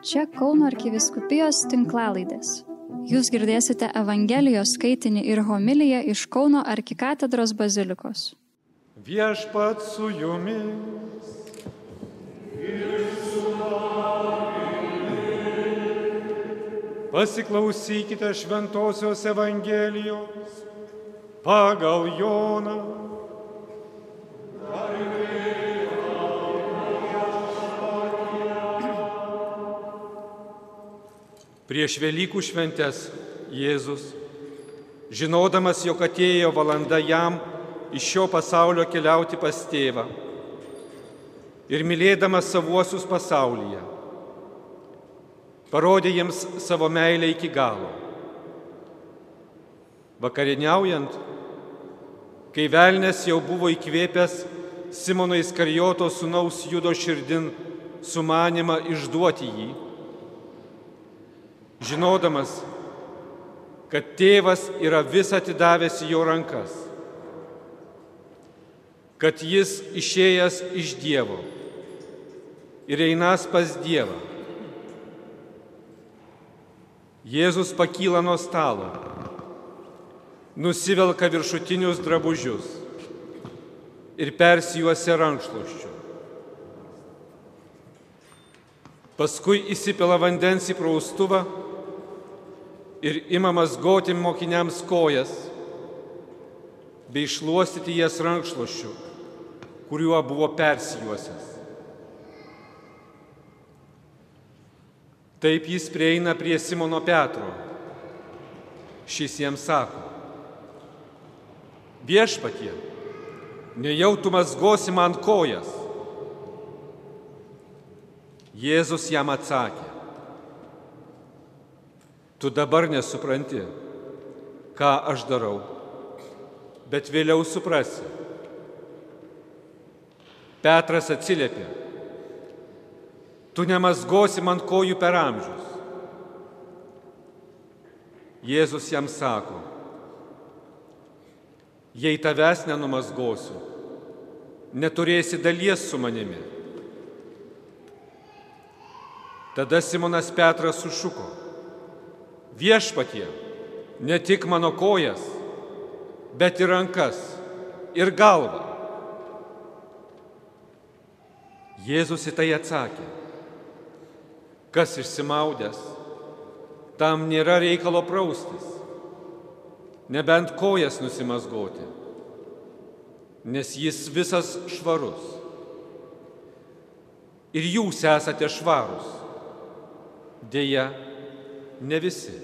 Čia Kauno arkiviskupijos tinklalaidės. Jūs girdėsite Evangelijos skaitinį ir homiliją iš Kauno arkikatedros bazilikos. Viešpat su jumis. Pasiklausykite Šventojios Evangelijos pagal Joną. Prieš Velykų šventes Jėzus, žinodamas, jog atėjo valanda jam iš šio pasaulio keliauti pas tėvą ir mylėdamas savuosius pasaulyje, parodė jiems savo meilę iki galo. Vakarieniaujant, kai velnės jau buvo įkvėpęs Simono Iskarijoto sunaus judo širdin sumanimą išduoti jį, žinodamas, kad tėvas yra vis atidavęs į jo rankas, kad jis išėjęs iš Dievo ir einas pas Dievą. Jėzus pakyla nuo stalo, nusivelka viršutinius drabužius ir persijuosia rankšluoščiu. Paskui įsipila vandens į praustuvą ir imamas goti mokiniams kojas bei išluostyti jas rankšluoščiu, kuriuo buvo persijuosęs. Taip jis prieina prie Simono Petro. Šis jiems sako, viešpatie, nejau tu mazgosi man kojas. Jėzus jam atsakė, tu dabar nesupranti, ką aš darau, bet vėliau suprasi. Petras atsiliepė, tu nemazgosi man kojų per amžius. Jėzus jam sako, jei tavęs nenumazgosiu, neturėsi dalies su manimi. Tada Simonas Petras sušuko, viešpatie, ne tik mano kojas, bet ir rankas, ir galvą. Jėzus į tai atsakė, kas išsimaudęs, tam nėra reikalo praustis, nebent kojas nusimazgoti, nes jis visas švarus. Ir jūs esate švarus, dėja, ne visi.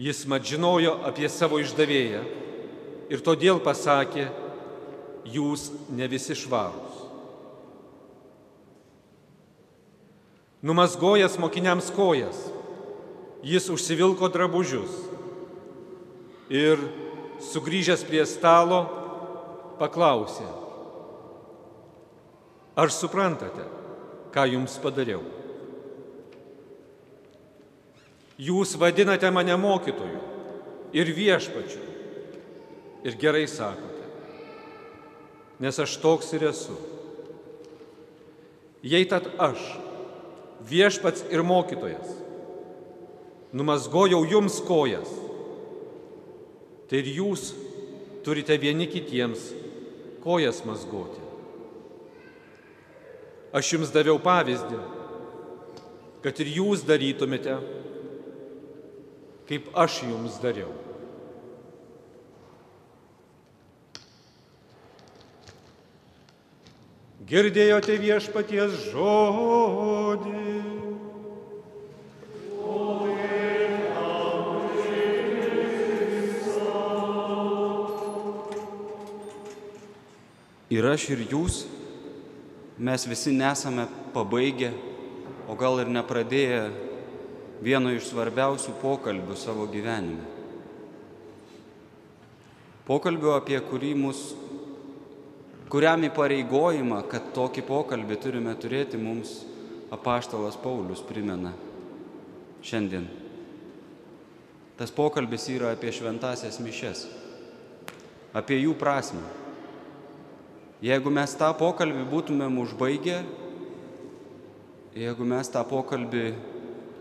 Jis mat žinojo apie savo išdavėją ir todėl pasakė, jūs ne visi švarūs. Numasgojęs mokiniams kojas, jis užsivilko drabužius ir sugrįžęs prie stalo paklausė, ar suprantate, ką jums padariau? Jūs vadinate mane mokytoju ir viešpačiu ir gerai sakote, nes aš toks ir esu. Jei tad aš, viešpats ir mokytojas, numasgojau jums kojas, tai ir jūs turite vieni kitiems kojas mazgoti. Aš jums daviau pavyzdį, kad ir jūs darytumėte, kaip aš jums dariau. Girdėjote viešpaties žodį. Ir aš ir jūs, mes visi nesame pabaigę, o gal ir nepradėję vieno iš svarbiausių pokalbių savo gyvenime. Pokalbio, apie kurį mus, kuriam įpareigojimą, kad tokį pokalbį turime turėti, mums apaštalas Paulius primena šiandien. Tas pokalbis yra apie šventasias mišes, apie jų prasme. Jeigu mes tą pokalbį būtumėm užbaigę, Jeigu mes tą pokalbį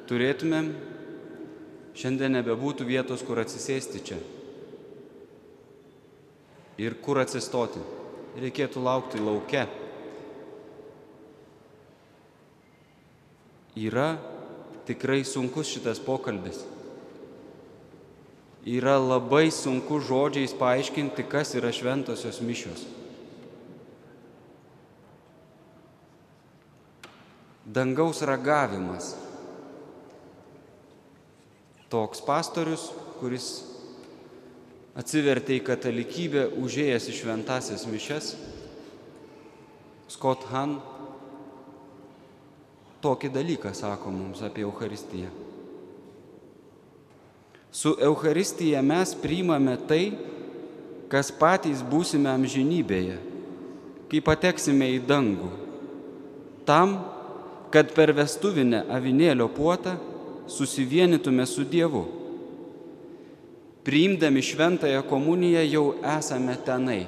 turėtumėm, šiandien nebebūtų vietos, kur atsisėsti čia. Ir kur atsistoti. Reikėtų laukti laukia. Yra tikrai sunkus šitas pokalbis. Yra labai sunku žodžiais paaiškinti, kas yra šventosios mišios. Dangaus ragavimas. Toks pastorius, kuris atsivertė į katalikybę, užėjęs į šventasias mišes, Scott Han tokį dalyką sako mums apie Eucharistiją. Su Eucharistija mes priimame tai, kas patys būsime amžinybėje, kai pateksime į dangų. Tam, kad per vestuvinę avinėlio puotą susivienytume su Dievu. Priimdami šventąją komuniją jau esame tenai.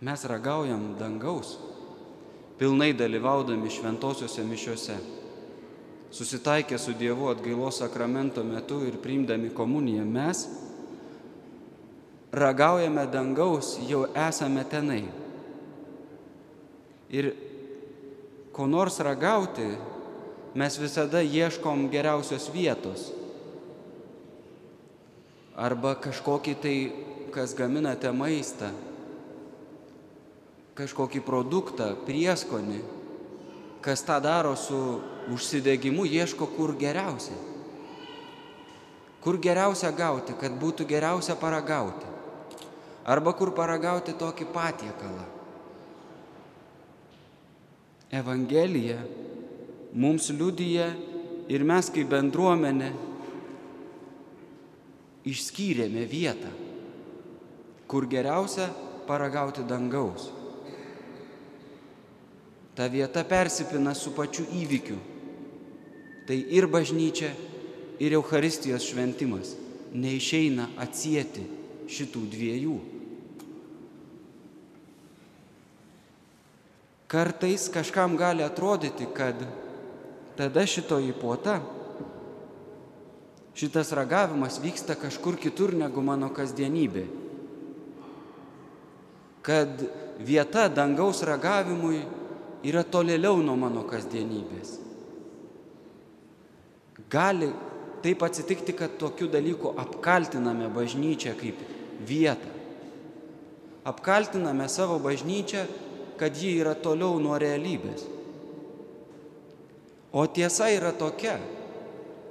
Mes ragaujam dangaus, pilnai dalyvaudami šventosiuose mišiuose. Susitaikę su Dievu atgailos sakramento metu ir priimdami komuniją mes ragaujame dangaus, jau esame tenai. Ir ko nors ragauti, mes visada ieškom geriausios vietos. Arba kažkokį tai, kas gaminate maistą, kažkokį produktą, prieskonį, kas tą daro su užsidegimu, ieško kur geriausia. Kur geriausia gauti, kad būtų geriausia paragauti. Arba kur paragauti tokį patiekalą. Evangelija mums liudyja ir mes kaip bendruomenė išskyrėme vietą, kur geriausia paragauti dangaus. Ta vieta persipina su pačiu įvykiu. Tai ir bažnyčia, ir Euharistijos šventimas neišeina atsijėti šitų dviejų. Kartais kažkam gali atrodyti, kad tada šitoji puota, šitas ragavimas vyksta kažkur kitur negu mano kasdienybė. Kad vieta dangaus ragavimui yra tolėliau nuo mano kasdienybės. Gali taip atsitikti, kad tokiu dalyku apkaltiname bažnyčią kaip vietą. Apkaltiname savo bažnyčią kad ji yra toliau nuo realybės. O tiesa yra tokia,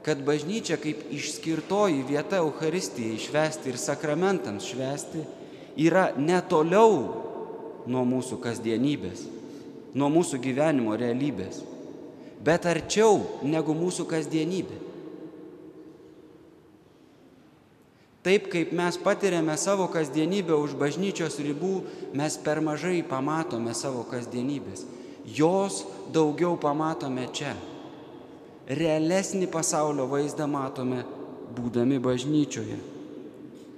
kad bažnyčia kaip išskirtoji vieta Euharistijai švesti ir sakramentams švesti yra netoliau nuo mūsų kasdienybės, nuo mūsų gyvenimo realybės, bet arčiau negu mūsų kasdienybė. Taip kaip mes patiriame savo kasdienybę už bažnyčios ribų, mes per mažai pamatome savo kasdienybės. Jos daugiau pamatome čia. Realesnį pasaulio vaizdą matome būdami bažnyčioje.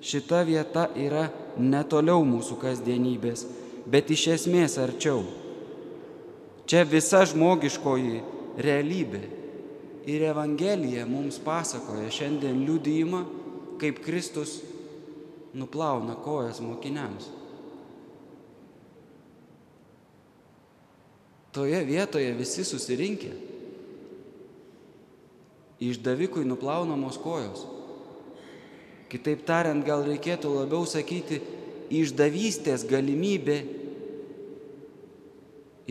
Šita vieta yra netoliau mūsų kasdienybės, bet iš esmės arčiau. Čia visa žmogiškoji realybė. Ir Evangelija mums pasakoja šiandien liudijimą, kaip Kristus nuplauna kojas mokiniams. Toje vietoje visi susirinkę. Išdavikui nuplaunamos kojos. Kitaip tariant, gal reikėtų labiau sakyti, išdavystės galimybė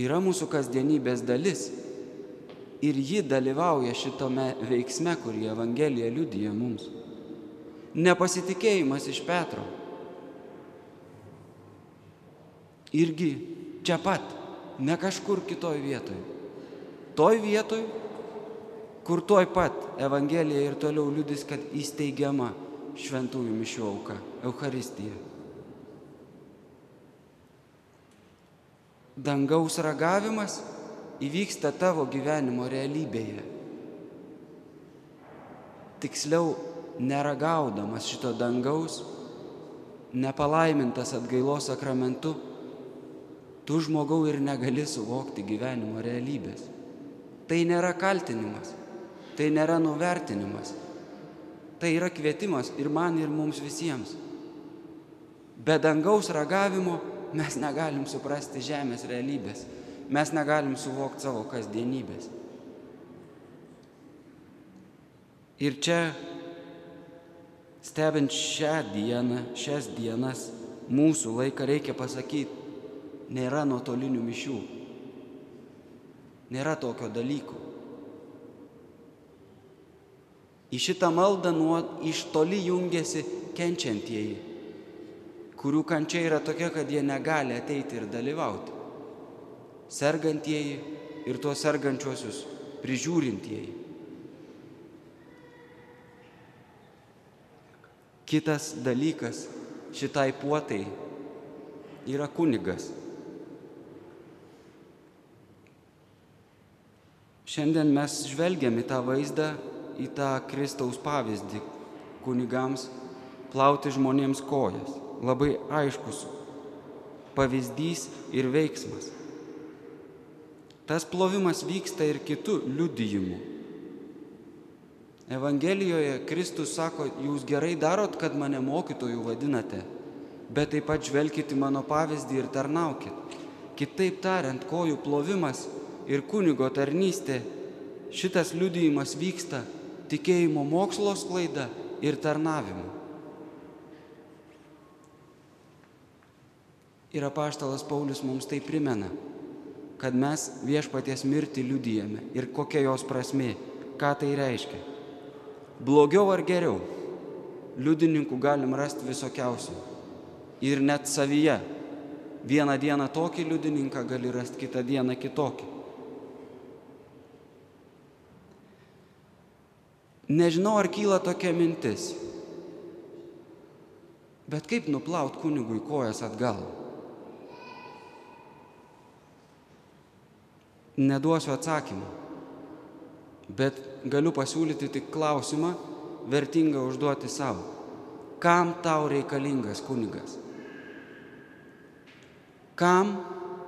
yra mūsų kasdienybės dalis. Ir ji dalyvauja šitame veiksme, kurį Evangelija liudyja mums nepasitikėjimas iš Petro. Irgi čia pat, ne kažkur kitoj vietoj. Toj vietoj, kur toj pat Evangelija ir toliau liudys, kad įsteigiama šventųjų mišių auka, Euharistija. Dangaus ragavimas įvyksta tavo gyvenimo realybėje. Tiksliau, neragaudamas šito dangaus, nepalaimintas atgailos sakramentu, tu žmogau ir negali suvokti gyvenimo realybės. Tai nėra kaltinimas, tai nėra nuvertinimas, tai yra kvietimas ir man, ir mums visiems. Be dangaus ragavimo mes negalim suprasti žemės realybės, mes negalim suvokti savo kasdienybės. Ir čia, stebint šią dieną, šias dienas, mūsų laiką reikia pasakyti, nėra nuotolinių mišių. Nėra tokio dalyko. Į šitą maldą nuo iš toli jungiasi kenčiantieji, kurių kančia yra tokia, kad jie negali ateiti ir dalyvauti. Sergantieji ir tuos sergančiosius prižiūrintieji. Kitas dalykas šitai puotai yra kunigas. Šiandien mes žvelgiam į tą vaizdą, į tą Kristaus pavyzdį kunigams plauti žmonėms kojas. Labai aiškus pavyzdys ir veiksmas. Tas plovimas vyksta ir kitų liudijimų. Evangelijoje Kristus sako, jūs gerai darot, kad mane mokytojų vadinate, bet taip pat žvelkite mano pavyzdį ir tarnaukit. Kitaip tariant, kojų plovimas ir kunigo tarnystė, šitas liudijimas vyksta tikėjimo mokslo sklaida ir tarnavimu. Ir apaštalas Paulius mums tai primena, kad mes viešpaties mirtį liudijame ir kokia jos prasme, ką tai reiškia. Blogiau ar geriau, liudininkų galim rasti visokiausių. Ir net savyje. Vieną dieną tokį liudininką gali rasti, kitą dieną kitokį. Nežinau, ar kyla tokia mintis. Bet kaip nuplaut kunigui kojas atgal? Neduosiu atsakymą. Bet galiu pasiūlyti tik klausimą, vertingą užduoti savo. Kam tau reikalingas kunigas? Kam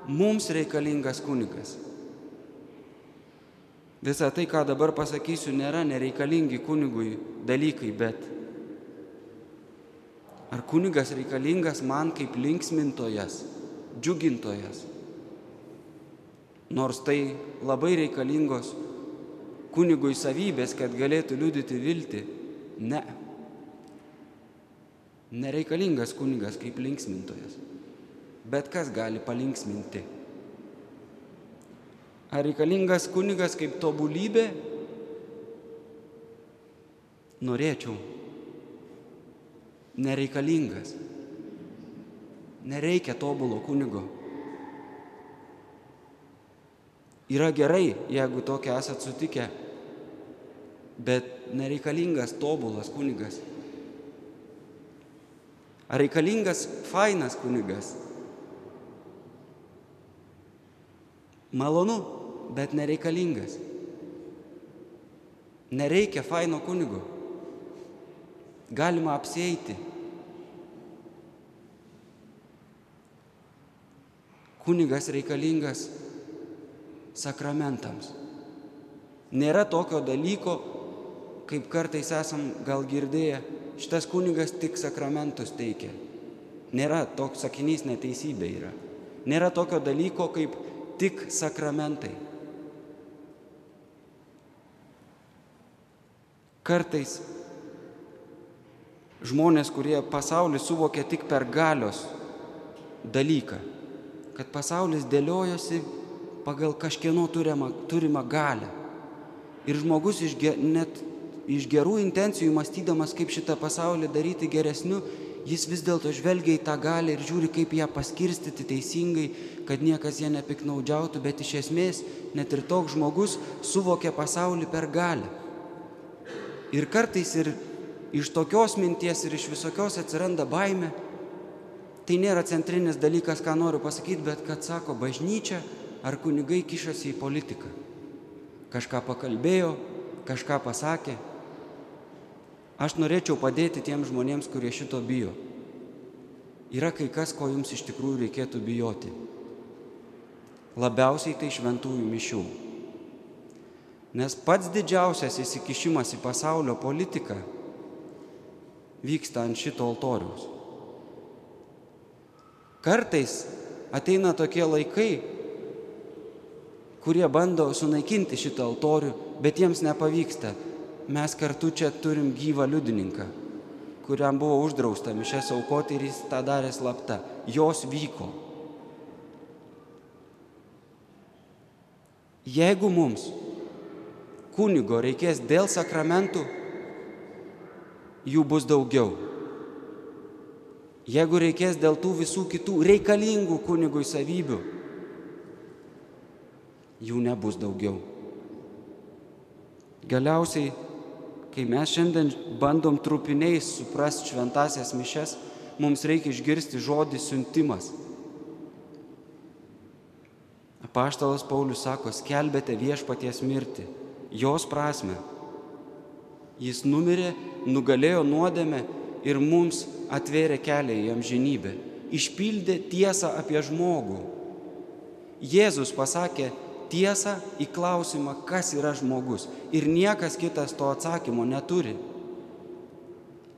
mums reikalingas kunigas? Visa tai, ką dabar pasakysiu, nėra nereikalingi kunigui dalykai, bet ar kunigas reikalingas man kaip linksmintojas, džiugintojas? Nors tai labai reikalingos kunigui savybės, kad galėtų liudyti viltį, ne. Nereikalingas kunigas kaip linksmintojas. Bet kas gali palinksminti? Ar reikalingas kunigas kaip tobulybė? Norėčiau. Nereikalingas. Nereikia tobulo kunigo. Yra gerai, jeigu tokia esat sutikę, bet nereikalingas tobulas kunigas. Ar reikalingas fainas kunigas? Malonu, bet nereikalingas. Nereikia faino kunigo. Galima apsėti. Kunigas reikalingas sakramentams. Nėra tokio dalyko, kaip kartais esam gal girdėję, šitas kunigas tik sakramentus teikia. Nėra toks sakinys neteisybė yra. Nėra tokio dalyko kaip tik sakramentai. Kartais žmonės, kurie pasaulį suvokia tik per galios dalyką, kad pasaulis dėliojosi pagal kažkieno turimą, turimą galę. Ir žmogus iš, net iš gerų intencijų mąstydamas, kaip šitą pasaulį daryti geresniu, jis vis dėlto žvelgia į tą galę ir žiūri, kaip ją paskirstyti teisingai, kad niekas ją nepiknaudžiautų, bet iš esmės net ir toks žmogus suvokia pasaulį per galę. Ir kartais ir iš tokios minties ir iš visokios atsiranda baime. Tai nėra centrinis dalykas, ką noriu pasakyti, bet kad sako bažnyčia ar kunigai kišasi į politiką. Kažką pakalbėjo, kažką pasakė. Aš norėčiau padėti tiems žmonėms, kurie šito bijo. Yra kai kas, ko jums iš tikrųjų reikėtų bijoti. Labiausiai tai šventųjų mišių. Nes pats didžiausias įsikišimas į pasaulio politiką vyksta ant šito altoriaus. Kartais ateina tokie laikai, kurie bando sunaikinti šitą altorių, bet jiems nepavyksta. Mes kartu čia turim gyvą liudininką, kuriam buvo uždrausta mišes aukoti ir jis tą darė slapta. Jos vyko. Jeigu mums kunigo reikės dėl sakramentų, jų bus daugiau. Jeigu reikės dėl tų visų kitų reikalingų kunigui savybių, jų nebus daugiau. Galiausiai, kai mes šiandien bandom trupiniais suprasti šventasias mišes, mums reikia išgirsti žodį siuntimas. Apaštalas Paulius sako, skelbėte viešpaties mirtį, jos prasme. Jis numirė, nugalėjo nuodėmę ir mums atvėrė kelią į amžinybę, išpildė tiesą apie žmogų. Jėzus pasakė tiesą į klausimą, kas yra žmogus ir niekas kitas to atsakymo neturi.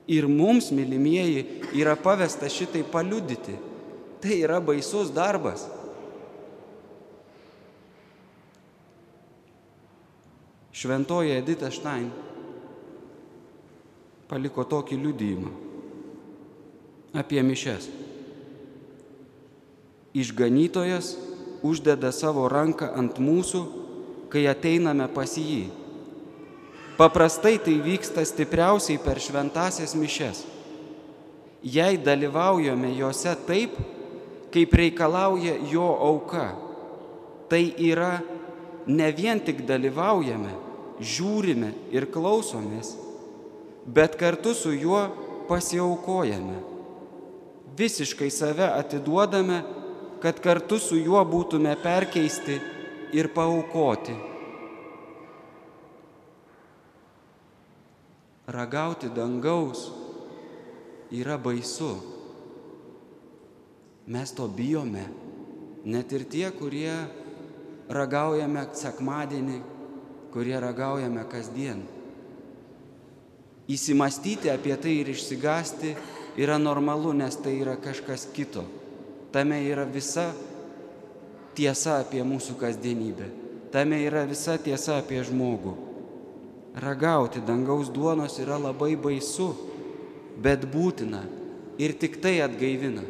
Ir mums, mylimieji, yra pavesta šitai paliudyti. Tai yra baisus darbas. Šventoji Edita Štain paliko tokį liudijimą apie mišes. Išganytojas uždeda savo ranką ant mūsų, kai ateiname pas jį. Paprastai tai vyksta stipriausiai per šventasias mišes. Jei dalyvaujame juose taip, kaip reikalauja jo auka, tai yra ne vien tik dalyvaujame, žiūrime ir klausomės, bet kartu su juo pasiaukojame. Visiškai save atiduodame, kad kartu su juo būtume perkeisti ir paukoti. Ragauti dangaus yra baisu. Mes to bijome. Net ir tie, kurie ragaujame sekmadienį, kurie ragaujame kasdien. Įsimastyti apie tai ir išsigasti yra normalu, nes tai yra kažkas kito. Tame yra visa tiesa apie mūsų kasdienybę. Tame yra visa tiesa apie žmogų. Ragauti dangaus duonos yra labai baisu, bet būtina ir tik tai atgaivina.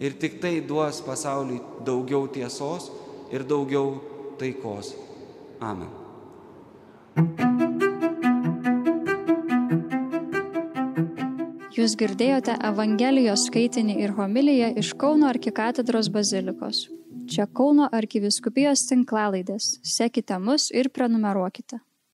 Ir tik tai duos pasauliui daugiau tiesos ir daugiau taikos. Amen. Jūs girdėjote Evangelijos skaitinį ir homiliją iš Kauno arkikatedros bazilikos. Čia Kauno arkiviskupijos tinklalaidės. Sekite mus ir prenumeruokite.